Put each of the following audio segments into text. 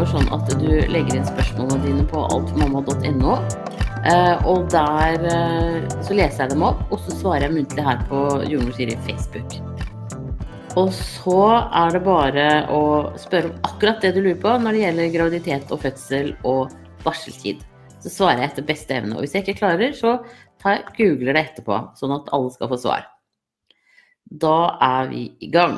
foregår sånn at du legger inn spørsmålene dine på altmamma.no. Eh, og der eh, så leser jeg dem opp, og så svarer jeg muntlig her på Jordmor Siri Facebook. Og så er det bare å spørre om akkurat det du lurer på når det gjelder graviditet og fødsel og barseltid. Så svarer jeg etter beste evne. Og hvis jeg ikke klarer, så jeg, googler det etterpå, sånn at alle skal få svar. Da er vi i gang.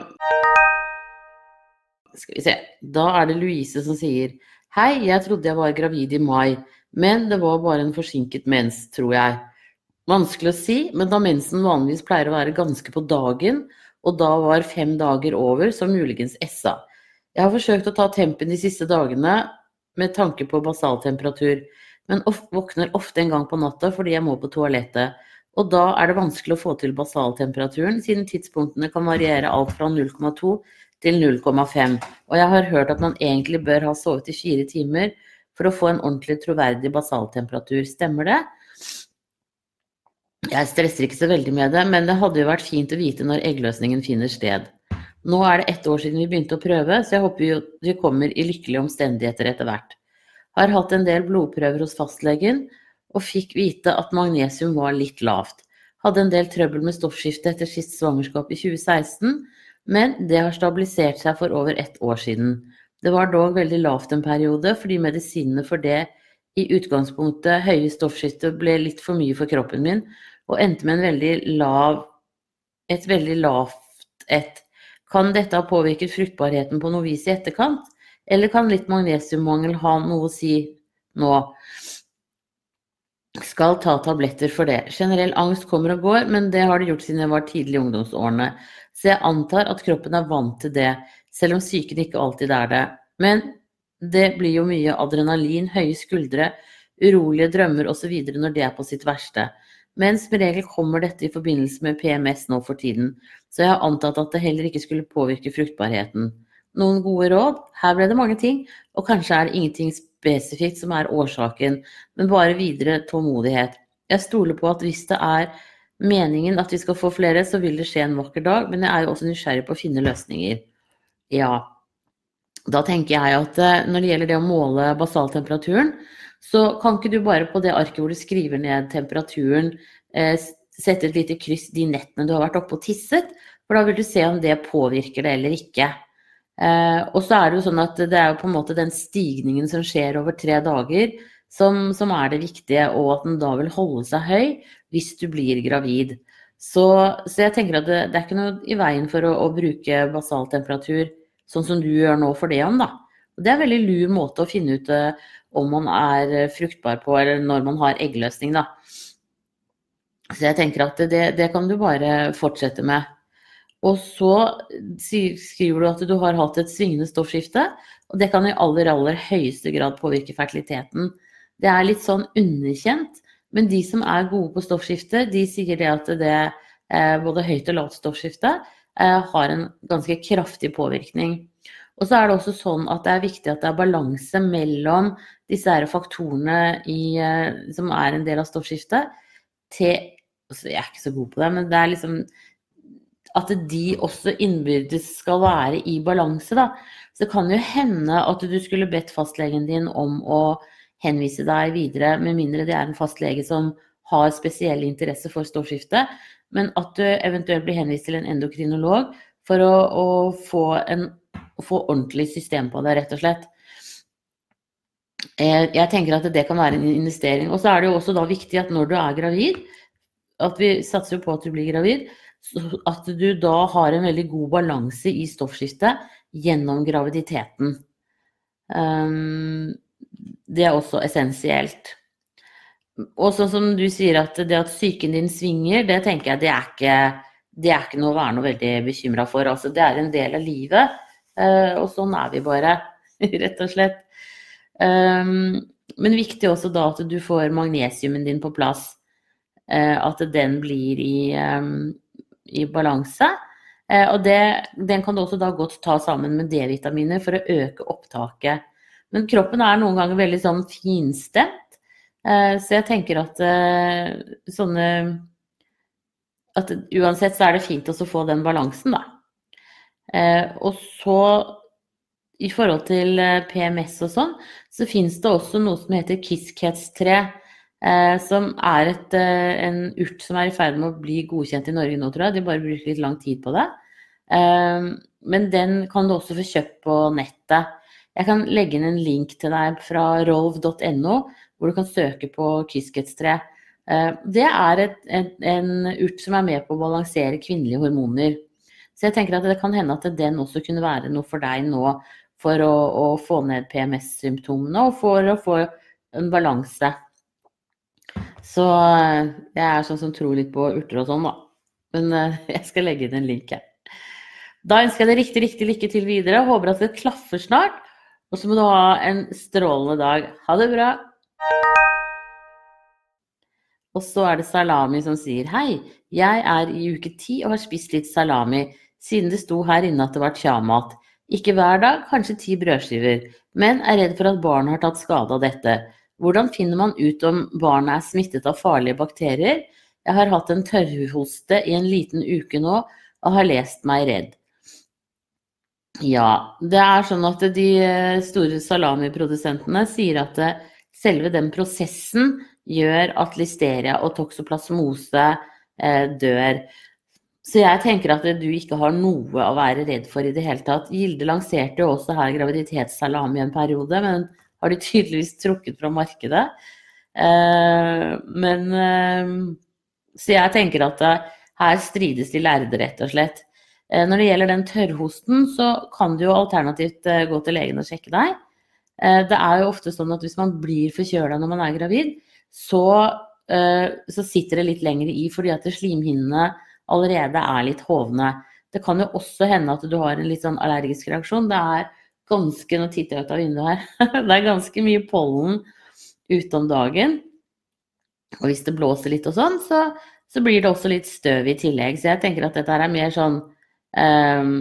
Skal vi se. Da er det Louise som sier Hei, jeg trodde jeg var gravid i mai, men det var bare en forsinket mens, tror jeg. Vanskelig å si, men da mensen vanligvis pleier å være ganske på dagen, og da var fem dager over, så muligens essa. Jeg har forsøkt å ta tempen de siste dagene med tanke på basaltemperatur, men våkner ofte en gang på natta fordi jeg må på toalettet. Og da er det vanskelig å få til basaltemperaturen, siden tidspunktene kan variere alt fra 0,2 til 0,5. Og jeg har hørt at man egentlig bør ha sovet i fire timer for å få en ordentlig troverdig basaltemperatur. Stemmer det? Jeg stresser ikke så veldig med det, men det hadde jo vært fint å vite når eggløsningen finner sted. Nå er det ett år siden vi begynte å prøve, så jeg håper vi kommer i lykkelige omstendigheter etter hvert. Har hatt en del blodprøver hos fastlegen og fikk vite at magnesium var litt lavt. Hadde en del trøbbel med stoffskifte etter sist svangerskap i 2016, men det har stabilisert seg for over ett år siden. Det var dog veldig lavt en periode, fordi medisinene for det i utgangspunktet høye stoffskiftet ble litt for mye for kroppen min, og endte med veldig lav, et veldig lavt et. Kan dette ha påvirket fruktbarheten på noe vis i etterkant, eller kan litt magnesiummangel ha noe å si nå? Skal ta tabletter for det. Generell angst kommer og går, men det har det gjort siden jeg var tidlig i ungdomsårene. Så jeg antar at kroppen er vant til det, selv om psyken ikke alltid er det. Men det blir jo mye adrenalin, høye skuldre, urolige drømmer osv. når det er på sitt verste. Men som regel kommer dette i forbindelse med PMS nå for tiden, så jeg har antatt at det heller ikke skulle påvirke fruktbarheten. Noen gode råd? Her ble det mange ting, og kanskje er det ingenting spesifikt som er årsaken, men bare videre tålmodighet. Jeg stoler på at hvis det er meningen at vi skal få flere, så vil det skje en vakker dag, men jeg er jo også nysgjerrig på å finne løsninger. Ja. Da tenker jeg at eh, når det gjelder det å måle basaltemperaturen, så kan ikke du bare på det arket hvor du skriver ned temperaturen, eh, sette et lite kryss de nettene du har vært oppe og tisset, for da vil du se om det påvirker det eller ikke. Eh, og så er det jo sånn at det er jo på en måte den stigningen som skjer over tre dager, som, som er det viktige, og at den da vil holde seg høy hvis du blir gravid. Så, så jeg tenker at det, det, er ikke noe i veien for å, å bruke basaltemperatur sånn som du gjør nå for det om, da. Og det er en veldig lur måte å finne ut eh, om man er eh, fruktbar på, eller når man har eggløsning, da. Så jeg tenker at det, det kan du bare fortsette med. Og så skriver du at du har hatt et svingende stoffskifte, og det kan i aller, aller høyeste grad påvirke fertiliteten. Det er litt sånn underkjent, men de som er gode på stoffskifte, de sier det at det eh, både høyt og lavt stoffskifte eh, har en ganske kraftig påvirkning. Og så er det også sånn at det er viktig at det er balanse mellom disse faktorene i, eh, som er en del av stoffskiftet, til altså Jeg er ikke så god på det, men det er liksom at de også innbyrdes skal være i balanse, da. Så det kan jo hende at du skulle bedt fastlegen din om å henvise deg videre, med mindre det er en fastlege som har spesiell interesse for stoffskifte, men at du eventuelt blir henvist til en endokrinolog for å, å få, en, få ordentlig system på det, rett og slett. Eh, jeg tenker at det kan være en investering. Og så er det jo også da viktig at når du er gravid, at vi satser på at du blir gravid, at du da har en veldig god balanse i stoffskiftet gjennom graviditeten. Um, det er også essensielt. Og sånn som du sier at det at psyken din svinger, det tenker jeg det er ikke, det er ikke noe å være noe veldig bekymra for. Altså, det er en del av livet, uh, og sånn er vi bare, rett og slett. Um, men viktig også da at du får magnesiumen din på plass. At den blir i, i balanse. Uh, og det, den kan du også da godt ta sammen med D-vitaminer for å øke opptaket. Men kroppen er noen ganger veldig sånn finstemt. Uh, så jeg tenker at sånne At uansett så er det fint å få den balansen, da. og så i forhold til eh, PMS og sånn, så fins det også noe som heter Kiskets-tre. Eh, som er et, eh, en urt som er i ferd med å bli godkjent i Norge nå, tror jeg. De bare bruker litt lang tid på det. Eh, men den kan du også få kjøpt på nettet. Jeg kan legge inn en link til deg fra rolv.no, hvor du kan søke på Kiskets-tre. Eh, det er et, en, en urt som er med på å balansere kvinnelige hormoner. Så jeg tenker at det kan hende at den også kunne være noe for deg nå for å, å få ned PMS-symptomene og for å få en balanse. Så eh, jeg er sånn som tror litt på urter og sånn, da. Men eh, jeg skal legge inn en link her. Da ønsker jeg deg riktig, riktig lykke til videre. Håper at det klaffer snart. Og så må du ha en strålende dag. Ha det bra. Og så er det Salami som sier hei, jeg er i uke ti og har spist litt salami siden det sto her inne at det var tjamat. Ikke hver dag, kanskje ti brødskiver, men er redd for at barn har tatt skade av dette. Hvordan finner man ut om barnet er smittet av farlige bakterier? Jeg har hatt en tørrhoste i en liten uke nå og har lest meg redd. Ja, det er sånn at de eh, store salamiprodusentene sier at eh, selve den prosessen gjør at listeria og toksoplasmose eh, dør. Så jeg tenker at du ikke har noe å være redd for i det hele tatt. Gilde lanserte jo også her graviditetssalami en periode, men har de tydeligvis trukket fra markedet. Eh, men eh, Så jeg tenker at eh, her strides de lærde, rett og slett. Når det gjelder den tørrhosten, så kan du jo alternativt gå til legen og sjekke deg. Det er jo ofte sånn at hvis man blir forkjøla når man er gravid, så, så sitter det litt lenger i fordi at slimhinnene allerede er litt hovne. Det kan jo også hende at du har en litt sånn allergisk reaksjon. Det er ganske Nå titter jeg ut av vinduet her. Det er ganske mye pollen ute om dagen. Og hvis det blåser litt og sånn, så, så, blir det også litt støv i tillegg. Så jeg tenker at dette er mer sånn um,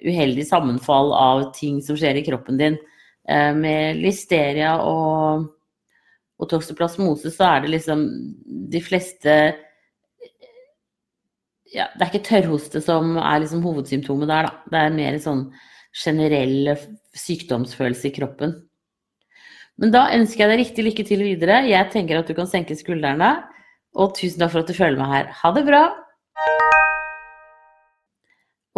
uheldig sammenfall av ting som skjer i kroppen din. Uh, med listeria og, og toksoplasmose så er det liksom de fleste ja, det er ikke tørrhoste som er liksom hovedsymptomet der, da. Det er mer sånn generell sykdomsfølelse i kroppen. Men da ønsker jeg deg riktig lykke til videre. Jeg tenker at du kan senke skuldrene. Og tusen takk for at du følger meg her. Ha det bra!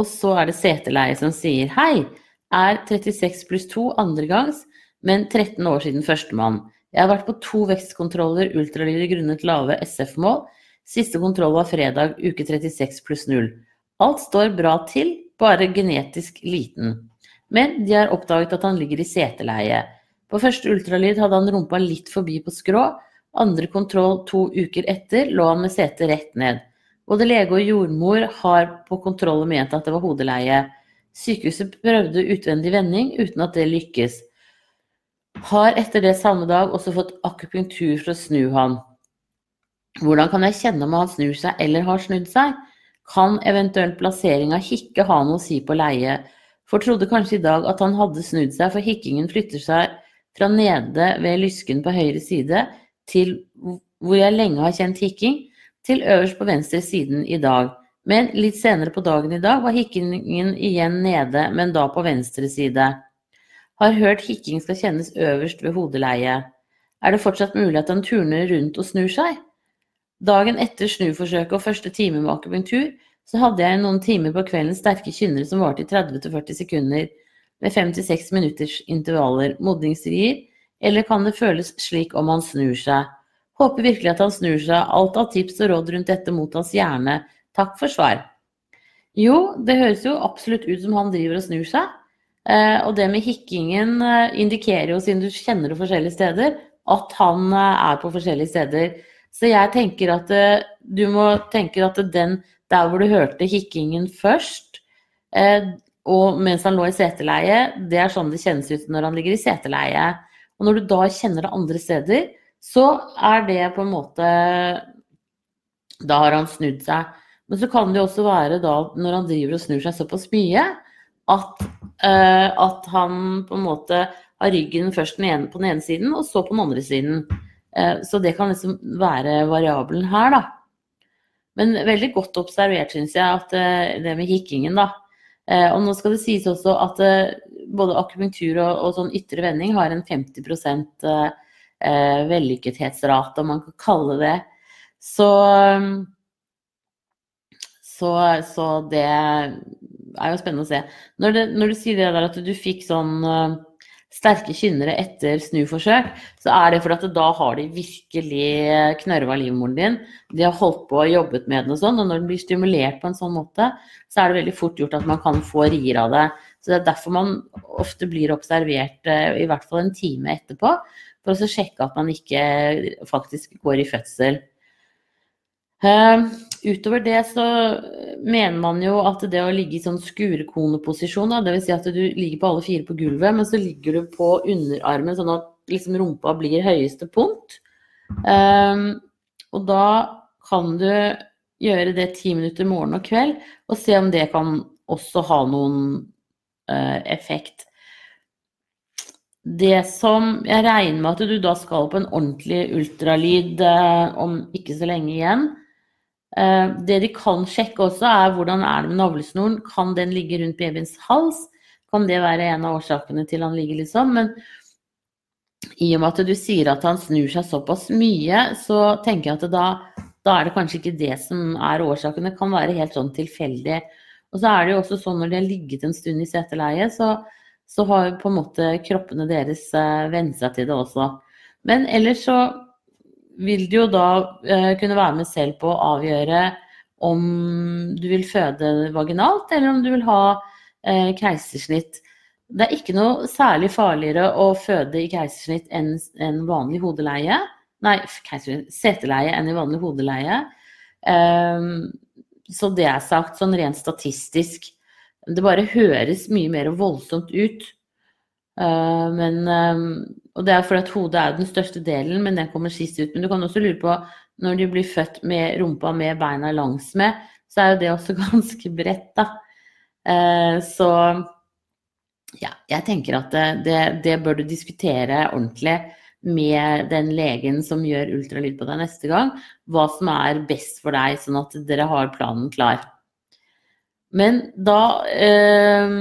Og så er det seteleie som sier hei. Er 36 pluss 2 andregangs, men 13 år siden førstemann. Jeg har vært på to vekstkontroller, ultralyder grunnet lave SF-mål Siste kontroll var fredag uke 36 pluss 0. Alt står bra til, bare genetisk liten. Men de har oppdaget at han ligger i seteleie. På første ultralyd hadde han rumpa litt forbi på skrå. Andre kontroll to uker etter lå han med setet rett ned. Både lege og jordmor har på kontroll ment at det var hodeleie. Sykehuset prøvde utvendig vending uten at det lykkes. Har etter det samme dag også fått akupunktur for å snu han. Hvordan kan jeg kjenne om han snur seg eller har snudd seg? Kan eventuelt plasseringa hikke ha noe å si på leie? For trodde kanskje i dag at han hadde snudd seg, for hikkingen flytter seg fra nede ved lysken på høyre side til hvor jeg lenge har kjent hikking, til øverst på venstre siden i dag. Men litt senere på dagen i dag var hikkingen igjen nede, men da på venstre side. Har hørt hikking skal kjennes øverst ved hodeleie. Er det fortsatt mulig at han turner rundt og snur seg? Dagen etter snuforsøket og første time med akupunktur, så hadde jeg noen timer på kvelden sterke kynnere som varte i 30-40 sekunder, med 5-6 minutters intervaller. Modningsrier, eller kan det føles slik om han snur seg? Håper virkelig at han snur seg. Alt av tips og råd rundt dette mot hans hjerne. Takk for svar. Jo, det høres jo absolutt ut som han driver og snur seg. Eh, og det med hikkingen eh, indikerer jo, siden du kjenner det forskjellige steder, at han eh, er på forskjellige steder. Så jeg tenker at eh, du må tenke at den der hvor du hørte hikkingen først, eh, og mens han lå i seteleie, det er sånn det kjennes ut når han ligger i seteleie. Og når du da kjenner det andre steder, så er det på en måte Da har han snudd seg. Men så kan det jo også være da, når han driver og snur seg såpass mye, at, uh, at han på en måte har ryggen først på den ene siden, og så på den andre siden. Eh, så det kan liksom være variabelen her, da. Men veldig godt observert, syns jeg, at eh, det med hikkingen, da. Eh, og nå skal det sies også at både akupunktur og, og sånn ytre vending har en 50 eh, vellykkethetsrate, om man kan kalle det. Så, så, så det er jo spennende å se. Når, det, når, du sier det der at du fikk sånn sterke kynnere etter snuforsøk, så er det fordi at da har de virkelig knørva livmoren din. De har holdt på og jobbet med den og sånn, og når den blir stimulert på en sånn måte, så er det veldig fort gjort at man kan få rier av det. Så det er derfor man ofte blir observert uh, i hvert fall en time etterpå, for å sjekke at man ikke faktisk går i fødsel. Utover det så mener man jo at det å ligge i sånn skurekoneposisjon, dvs. Si at du ligger på alle fire på gulvet, men så ligger du på underarmen sånn at liksom rumpa blir høyeste punkt. Um, og da kan du gjøre det ti minutter morgen og kveld, og se om det kan også ha noen uh, effekt. Det som jeg regner med at du da skal på en ordentlig ultralyd uh, om ikke så lenge igjen. Eh, det de kan sjekke også, er hvordan er det med navlesnoren. Kan den ligge rundt babyens hals? Kan det være en av årsakene til han ligger, liksom? Men i og med at du sier at han snur seg såpass mye, så tenker jeg at da, da er det kanskje ikke det som er årsaken. Det kan være helt sånn tilfeldig. Og så er det jo også sånn når de har ligget en stund i seteleie, så så har på en måte kroppene deres uh, vent seg til det også. Men ellers så vil du jo da eh, kunne være med selv på å avgjøre om du vil føde vaginalt, eller om du vil ha eh, keisersnitt. Det er ikke noe særlig farligere å føde i keisersnitt enn en vanlig hodeleie. Nei, seteleie enn i vanlig hodeleie. Um, så det er sagt sånn rent statistisk. Det bare høres mye mer voldsomt ut. Uh, men, um, og det er fordi at hodet er den største delen, men den kommer sist ut. Men du kan også lure på, når de blir født med rumpa med beina langsmed, så er jo det også ganske bredt, da. Uh, så ja, jeg tenker at det, det, bør du diskutere ordentlig med den legen som gjør ultralyd på deg neste gang. Hva som er best for deg, sånn at dere har planen klar. Men da eh,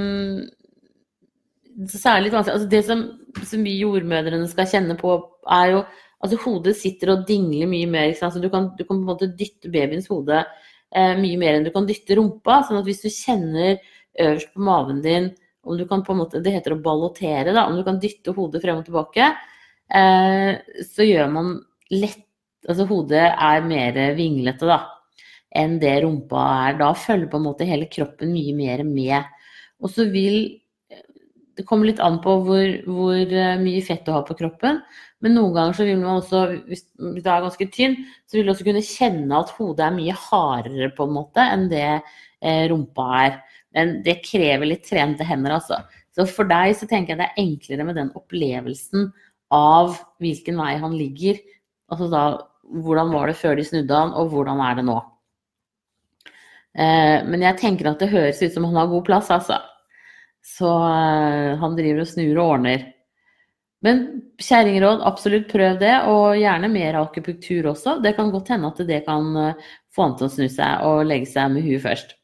Det vanskelig altså Det som, som, vi jordmødrene skal kjenne på, er jo Altså hodet sitter og dingler mye mer. Så du kan, du kan, på en måte dytte babyens hode eh, mye mer enn du kan dytte rumpa. sånn at hvis du kjenner øverst på maven din om du kan på en måte, Det heter å ballottere, da. Om du kan dytte hodet frem og tilbake, eh, så gjør man lett Altså hodet er mer vinglete, da enn det rumpa er. Da følger på en måte hele kroppen mye mer med. Og så vil Det kommer litt an på hvor, hvor, eh, mye fett du har på kroppen. Men noen ganger så vil man også, hvis du er ganske tynn, så vil du også kunne kjenne at hodet er mye hardere på en måte enn det eh, rumpa er. Men det krever litt trente hender, altså. Så for deg så tenker jeg det er enklere med den opplevelsen av hvilken vei han ligger. Altså da hvordan var det før de snudde han, og hvordan er det nå? Eh, men jeg tenker at det høres ut som han har god plass, altså. Så eh, han driver og snur og ordner. Men kjerringråd, absolutt prøv det, og gjerne mer akupunktur også. Det kan godt hende at det kan eh, få han til å snu seg og legge seg med huet først.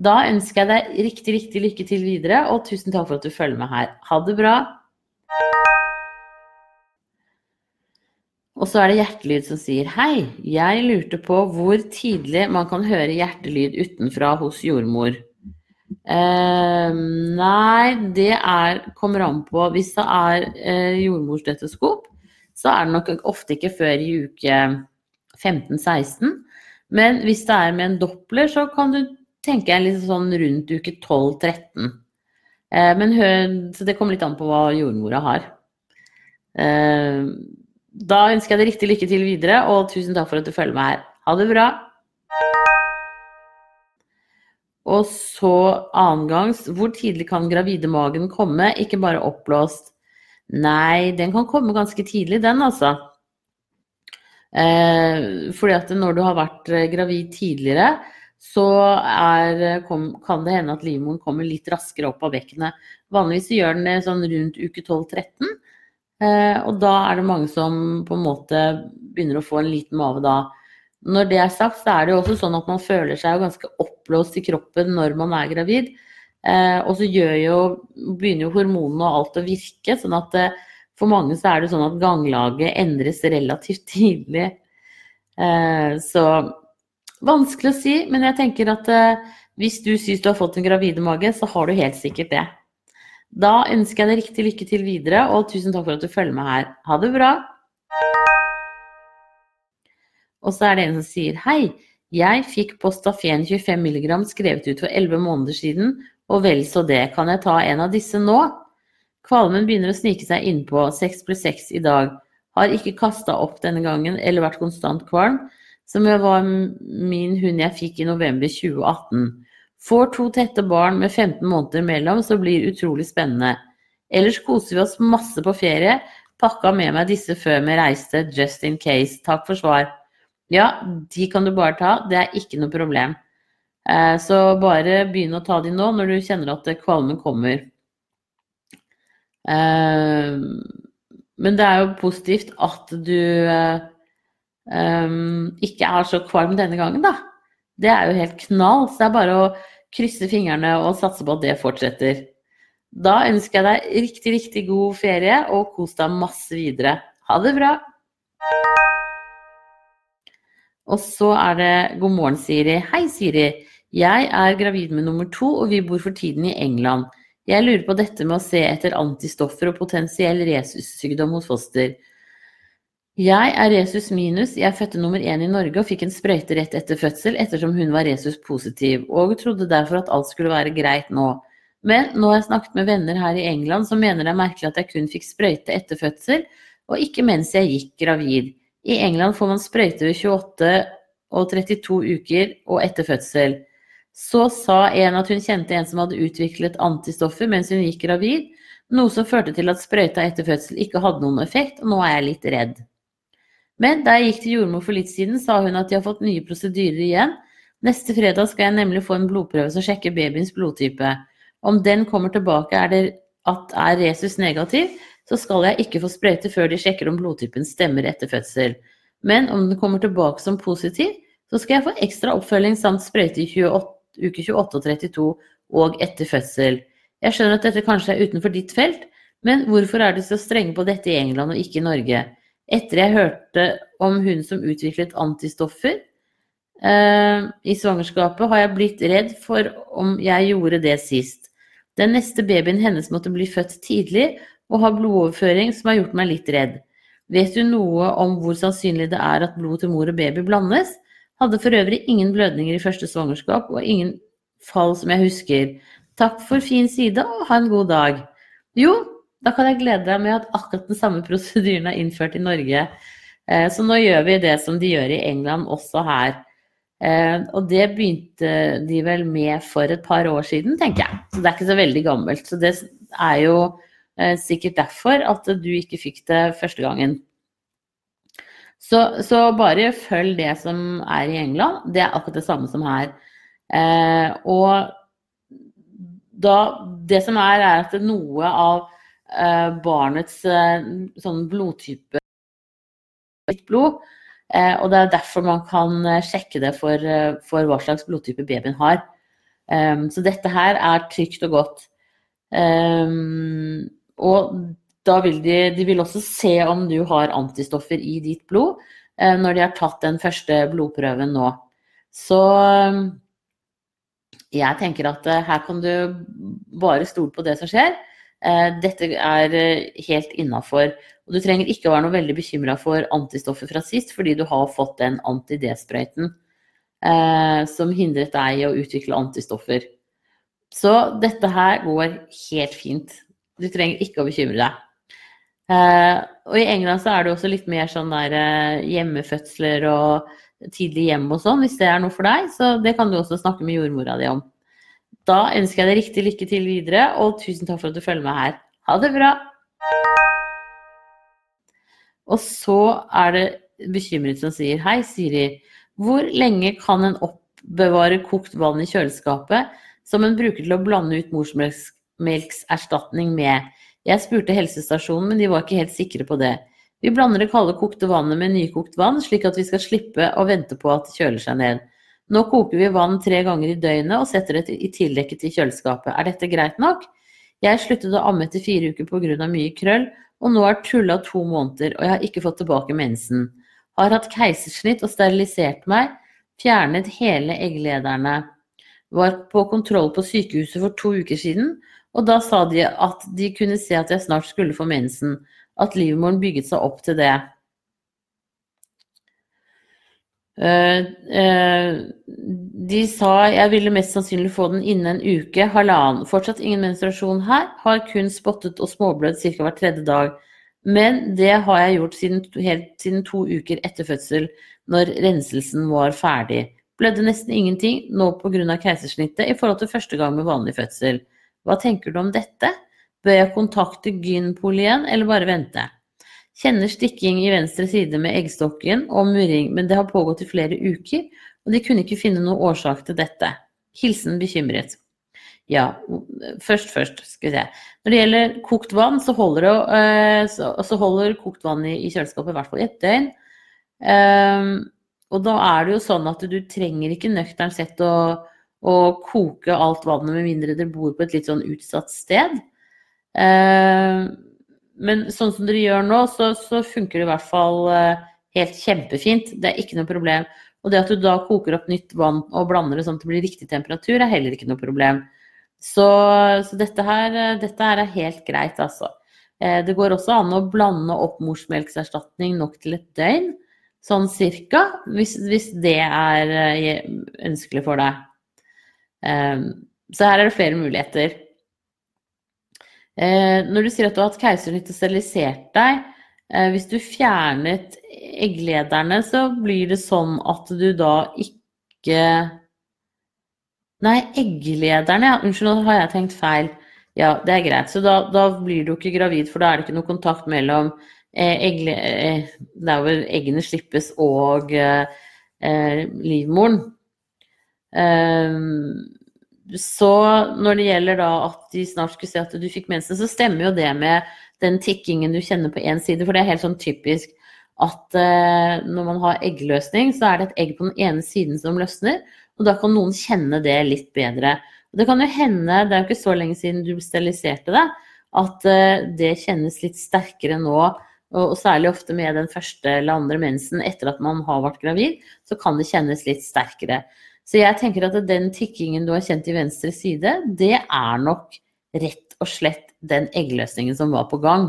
Da ønsker jeg deg riktig, riktig lykke til videre, og tusen takk for at du følger med her. Ha det bra. Og så er det hjertelyd som sier hei, jeg lurte på hvor tidlig man kan høre hjertelyd utenfra hos jordmor. Eh, nei, det er, kommer an på Hvis det er eh, jordmorstetoskop, så er det nok ofte ikke før i uke 15-16. Men hvis det er med en doppler, så kan du tenke litt sånn rundt uke 12-13. Eh, men så det kommer litt an på hva jordmora har. Eh, da ønsker jeg deg riktig lykke til videre, og tusen takk for at du følger med her. Ha det bra. Og så annengangs, hvor tidlig kan gravide-magen komme? Ikke bare oppblåst. Nei, den kan komme ganske tidlig, den altså. Eh, fordi at når du har vært eh, gravid tidligere, så er, kom, kan det hende at livmoren kommer litt raskere opp av bekkenet. Vanligvis gjør den det sånn rundt uke 12-13. Eh, og da er det mange som på en måte begynner å få en liten mave da. Når det er sagt, så er det jo også sånn at man føler seg ganske oppblåst i kroppen når man er gravid. Eh, og så jo, begynner jo hormonene og alt å virke, sånn at eh, for mange så er det sånn at ganglaget endres relativt tidlig. Eh, så vanskelig å si, men jeg tenker at eh, hvis du syns du har fått en gravidemage, så har du helt sikkert det. Da ønsker jeg deg riktig lykke til videre, og tusen takk for at du følger med her. Ha det bra! Og så er det en som sier hei, jeg fikk Postafen 25 mg skrevet ut for 11 måneder siden, og vel så det, kan jeg ta en av disse nå? Kvalmen begynner å snike seg innpå, 6 pluss 6 i dag. Har ikke kasta opp denne gangen eller vært konstant kvalm, som var min hund jeg fikk i november 2018. Får to tette barn med 15 måneder mellom, så blir utrolig spennende. Ellers koser vi oss masse på ferie. Pakka med meg disse før vi reiste, just in case. Takk for svar. Ja, de kan du bare ta. Det er ikke noe problem. Eh, så bare begynn å ta de nå når du kjenner at kvalmen kommer. Eh, men det er jo positivt at du um, ikke er så kvalm denne gangen, da. Det er jo helt knall. Så det er bare å krysse fingrene og satse på at det fortsetter. Da ønsker jeg deg riktig, riktig god ferie, og kos deg masse videre. Ha det bra! Og så er det god morgen, Siri. Hei, Siri. Jeg er gravid med nummer to, og vi bor for tiden i England. Jeg lurer på dette med å se etter antistoffer og potensiell resussykdom hos foster. Jeg er resus minus, jeg fødte nummer én i Norge og fikk en sprøyte rett etter fødsel ettersom hun var resus positiv, og trodde derfor at alt skulle være greit nå. Men nå har jeg snakket med venner her i England som mener det er merkelig at jeg kun fikk sprøyte etter fødsel, og ikke mens jeg gikk gravid. I England får man sprøyte ved 28 og 32 uker og etter fødsel. Så sa en at hun kjente en som hadde utviklet antistoffer mens hun gikk gravid, noe som førte til at sprøyta etter fødsel ikke hadde noen effekt, og nå er jeg litt redd. Men da jeg gikk til jordmor for litt siden, sa hun at de har fått nye prosedyrer igjen. Neste fredag skal jeg nemlig få en blodprøve som sjekker babyens blodtype. Om den kommer tilbake er det at er resus negativ, så skal jeg ikke få sprøyte før de sjekker om blodtypen stemmer etter fødsel. Men om den kommer tilbake som positiv, så skal jeg få ekstra oppfølging samt sprøyte i 28, uke 28 og 32 og etter fødsel. Jeg skjønner at dette kanskje er utenfor ditt felt, men hvorfor er de så strenge på dette i England og ikke i Norge? etter jeg hørte om hun som utviklet antistoffer eh, i svangerskapet, har jeg blitt redd for om jeg gjorde det sist. Den neste babyen hennes måtte bli født tidlig og ha blodoverføring som har gjort meg litt redd. Vet du noe om hvor sannsynlig det er at blod til mor og baby blandes? Hadde for øvrig ingen blødninger i første svangerskap og ingen fall som jeg husker. Takk for fin side og ha en god dag. Jo, da kan jeg glede deg med at akkurat den samme prosedyren er innført i Norge. Eh, så nå gjør vi det som de gjør i England, også her. Eh, og det begynte de vel med for et par år siden, tenker jeg. Så det er ikke så veldig gammelt. Så det er jo eh, sikkert derfor at du ikke fikk det første gangen. Så, så bare følg det som er i England. Det er akkurat det samme som her. og da, det som er, er at noe av Eh, barnets eh, sånn blodtype blod. Eh, og det er derfor man kan sjekke det for, for hva slags blodtype babyen har. så dette her er trygt og godt. og da vil de, de vil også se om du har antistoffer i ditt blod når de har tatt den første blodprøven nå. Så jeg tenker at her kan du bare stole på det som skjer. Eh, dette er eh, helt innafor. Og du trenger ikke å være noe veldig bekymra for antistoffer fra sist, fordi du har fått den anti-D-sprøyten eh, som hindret deg i å utvikle antistoffer. Så dette her går helt fint. Du trenger ikke å bekymre deg. Eh, og i England så er det også litt mer sånn der eh, hjemmefødsler og tidlig hjem og sånn, hvis det er noe for deg. Så det kan du også snakke med jordmora di om. Da ønsker jeg deg riktig lykke til videre, og tusen takk for at du følger med her. Ha det bra! Og så er det bekymret som sier Hei, Siri. Hvor lenge kan en oppbevare kokt vann i kjøleskapet som en bruker til å blande ut morsmelkserstatning med? Jeg spurte helsestasjonen, men de var ikke helt sikre på det. Vi blander det kalde kokte vannet med nykokt vann, slik at vi skal slippe å vente på at det kjøler seg ned. Nå koker vi vann tre ganger i døgnet og setter det i tildekket til kjøleskapet. Er dette greit nok? Jeg sluttet å amme etter fire uker pga. mye krøll, og nå har tulla to måneder, og jeg har ikke fått tilbake mensen. Har hatt keisersnitt og sterilisert meg, fjernet hele egglederne. Var på kontroll på sykehuset for to uker siden, og da sa de at de kunne se at jeg snart skulle få mensen. At livmoren bygget seg opp til det. Uh, uh, de sa jeg ville mest sannsynlig få den innen en uke, halvannen. Fortsatt ingen menstruasjon her, har kun spottet og småblødd ca. hver tredje dag. Men det har jeg gjort siden, helt siden to uker etter fødsel, når renselsen var ferdig. Blødde nesten ingenting nå pga. keisersnittet i forhold til første gang med vanlig fødsel. Hva tenker du om dette? Bør jeg kontakte Gynpol igjen, eller bare vente? Kjenner stikking i venstre side med eggstokken og murring, men det har pågått i flere uker, og de kunne ikke finne noen årsak til dette. Hilsen bekymret. Ja, først, først, skal vi se. Når det gjelder kokt vann, så holder, det, eh, så, holder kokt vann i, kjøleskapet i hvert fall i et døgn. Um, og da er det jo sånn at du trenger ikke nøkternt sett å å, koke alt vannet med mindre dere bor på et litt sånn utsatt sted. Eh, men sånn som dere gjør nå, så, så funker det i hvert fall eh, helt kjempefint. Det er ikke noe problem. Og det at du da koker opp nytt vann og blander det sånn at det blir riktig temperatur, er heller ikke noe problem. Så, så dette, her, dette, her, er helt greit, altså. Eh, det går også an å blande opp morsmelkserstatning nok til et døgn, sånn cirka, hvis, hvis det er ønskelig for deg. Ehm, så her er det flere muligheter. Eh, når du sier at du har hatt keisersnitt og sterilisert deg, eh, hvis du fjernet egglederne, så blir det sånn at du da ikke Nei, egglederne, ja. Unnskyld, nå har jeg tenkt feil. Ja, det er greit. Så da, da blir du ikke gravid, for da er det ikke noe kontakt mellom eh, eggle, eh, det er vel eggene slippes og eh, eh livmoren. Ehm, så når det gjelder da at de snart skulle se at du fikk mensen, så stemmer jo det med den tikkingen du kjenner på én side, for det er helt sånn typisk at eh, når man har eggløsning, så er det et egg på den ene siden som løsner, og da kan noen kjenne det litt bedre. Og det kan jo hende, det er jo ikke så lenge siden du steriliserte det, at eh, det kjennes litt sterkere nå, og, og særlig ofte med den første eller andre mensen etter at man har vært gravid, så kan det kjennes litt sterkere. Så jeg tenker at den tikkingen du har kjent i venstre side, det er nok rett og slett den eggløsningen som var på gang.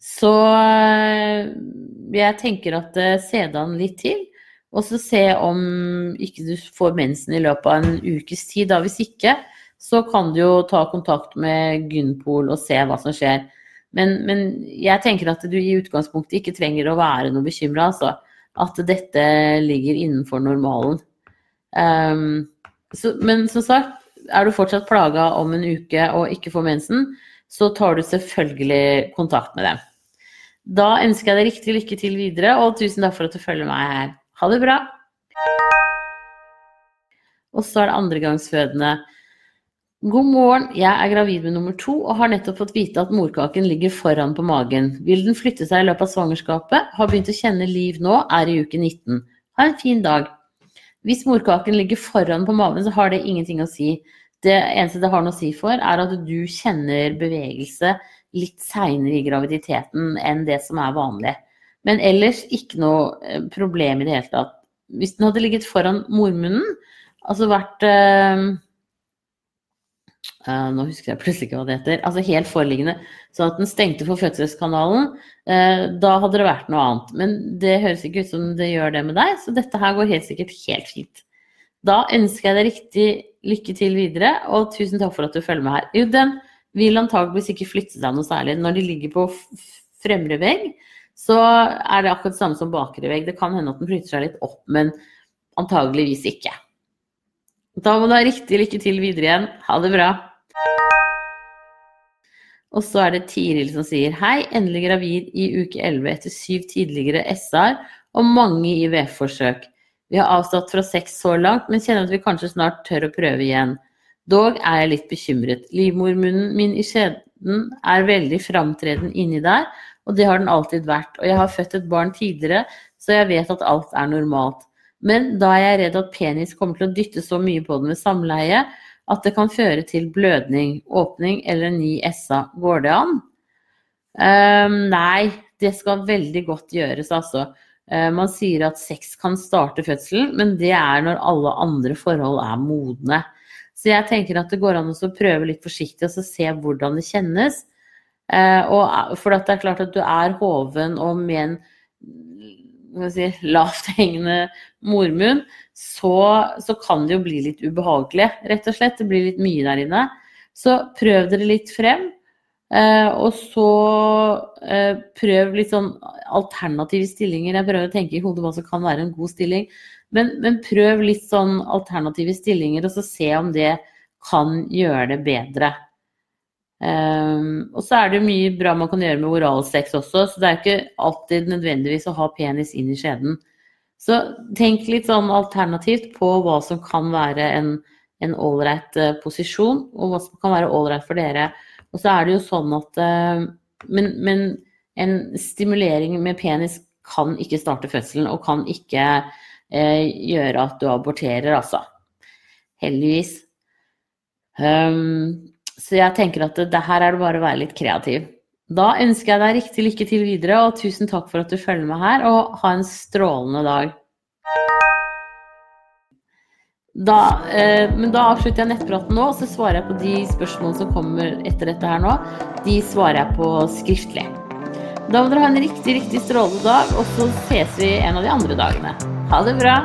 Så eh, jeg tenker at eh, se det an litt til, og så se om ikke du får mensen i løpet av en ukes tid. Da. Hvis ikke, så kan du jo ta kontakt med Gynpol og se hva som skjer. Men, men, jeg tenker at du i utgangspunktet ikke trenger å være noe bekymra, altså. At dette ligger innenfor normalen. Um, så, men som sagt, er du fortsatt plaga om en uke og ikke får mensen, så tar du selvfølgelig kontakt med dem. Da ønsker jeg deg riktig lykke til videre, og tusen takk for at du følger meg her. Ha det bra! Og så er det andregangsfødende. God morgen, jeg er gravid med nummer to og har nettopp fått vite at morkaken ligger foran på magen. Vil den flytte seg i løpet av svangerskapet? Har begynt å kjenne liv nå, er i uke 19. Ha en fin dag. Hvis morkaken ligger foran på maven, så har det ingenting å si. Det eneste det har noe å si for, er at du kjenner bevegelse litt seinere i graviditeten enn det som er vanlig. Men ellers ikke noe eh, problem i det hele tatt. Hvis den hadde ligget foran mormunnen, altså vært øh, Uh, nå husker jeg plutselig ikke hva det heter. Altså helt foreliggende. Sånn at den stengte for fødselskanalen. Uh, da hadde det vært noe annet. Men det høres ikke ut som det gjør det med deg, så dette her går helt sikkert helt fint. Da ønsker jeg deg riktig lykke til videre, og tusen takk for at du følger med her. Jo, den vil antageligvis ikke flytte seg noe særlig. Når de ligger på fremre vegg, så er det akkurat det samme som bakre vegg. Det kan hende at den flytter seg litt opp, men antageligvis ikke. Da må du ha riktig lykke til videre igjen. Ha det bra. Og så er det Tiril som sier hei, endelig gravid i uke 11 etter syv tidligere SR og mange IVF-forsøk. Vi har avstått fra sex så langt, men kjenner at vi kanskje snart tør å prøve igjen. Dog er jeg litt bekymret. Livmormunnen min i skjeden er veldig framtreden inni der, og det har den alltid vært. Og jeg har født et barn tidligere, så jeg vet at alt er normalt. Men da er jeg redd at penis kommer til å dytte så mye på den ved samleie at det kan føre til blødning, åpning eller ny SA. Går det an? Um, nei, det skal veldig godt gjøres, altså. Uh, man sier at sex kan starte fødselen, men det er når alle andre forhold er modne. Så jeg tenker at det går an å prøve litt forsiktig og se hvordan det kjennes. Uh, og for det er klart at du er hoven og med en si, lavthengende mormunn, så, så, kan det jo bli litt ubehagelig, rett og slett. Det blir litt mye der inne. Så prøv dere litt frem. Eh, og så eh, prøv litt sånn alternative stillinger. Jeg prøver å tenke i hodet hva som kan være en god stilling. Men, men, prøv litt sånn alternative stillinger, og så se om det kan gjøre det bedre. Um, og så er det mye bra man kan gjøre med oralsex også, så det er ikke alltid nødvendigvis å ha penis inn i skjeden. Så tenk litt sånn alternativt på hva som kan være en ålreit uh, posisjon, og hva som kan være ålreit for dere. Og så er det jo sånn at uh, men, men, en stimulering med penis kan ikke starte fødselen, og kan ikke uh, gjøre at du aborterer, altså. Heldigvis. Um, så jeg tenker at det, det her er det bare å være litt kreativ. Da ønsker jeg deg riktig lykke til videre, og tusen takk for at du følger med her, og ha en strålende dag. Da, eh, men da avslutter jeg nettpraten nå, og så svarer jeg på de spørsmålene som kommer etter dette her nå. De svarer jeg på skriftlig. Da må dere ha en riktig, riktig strålende dag, og så ses vi en av de andre dagene. Ha det bra!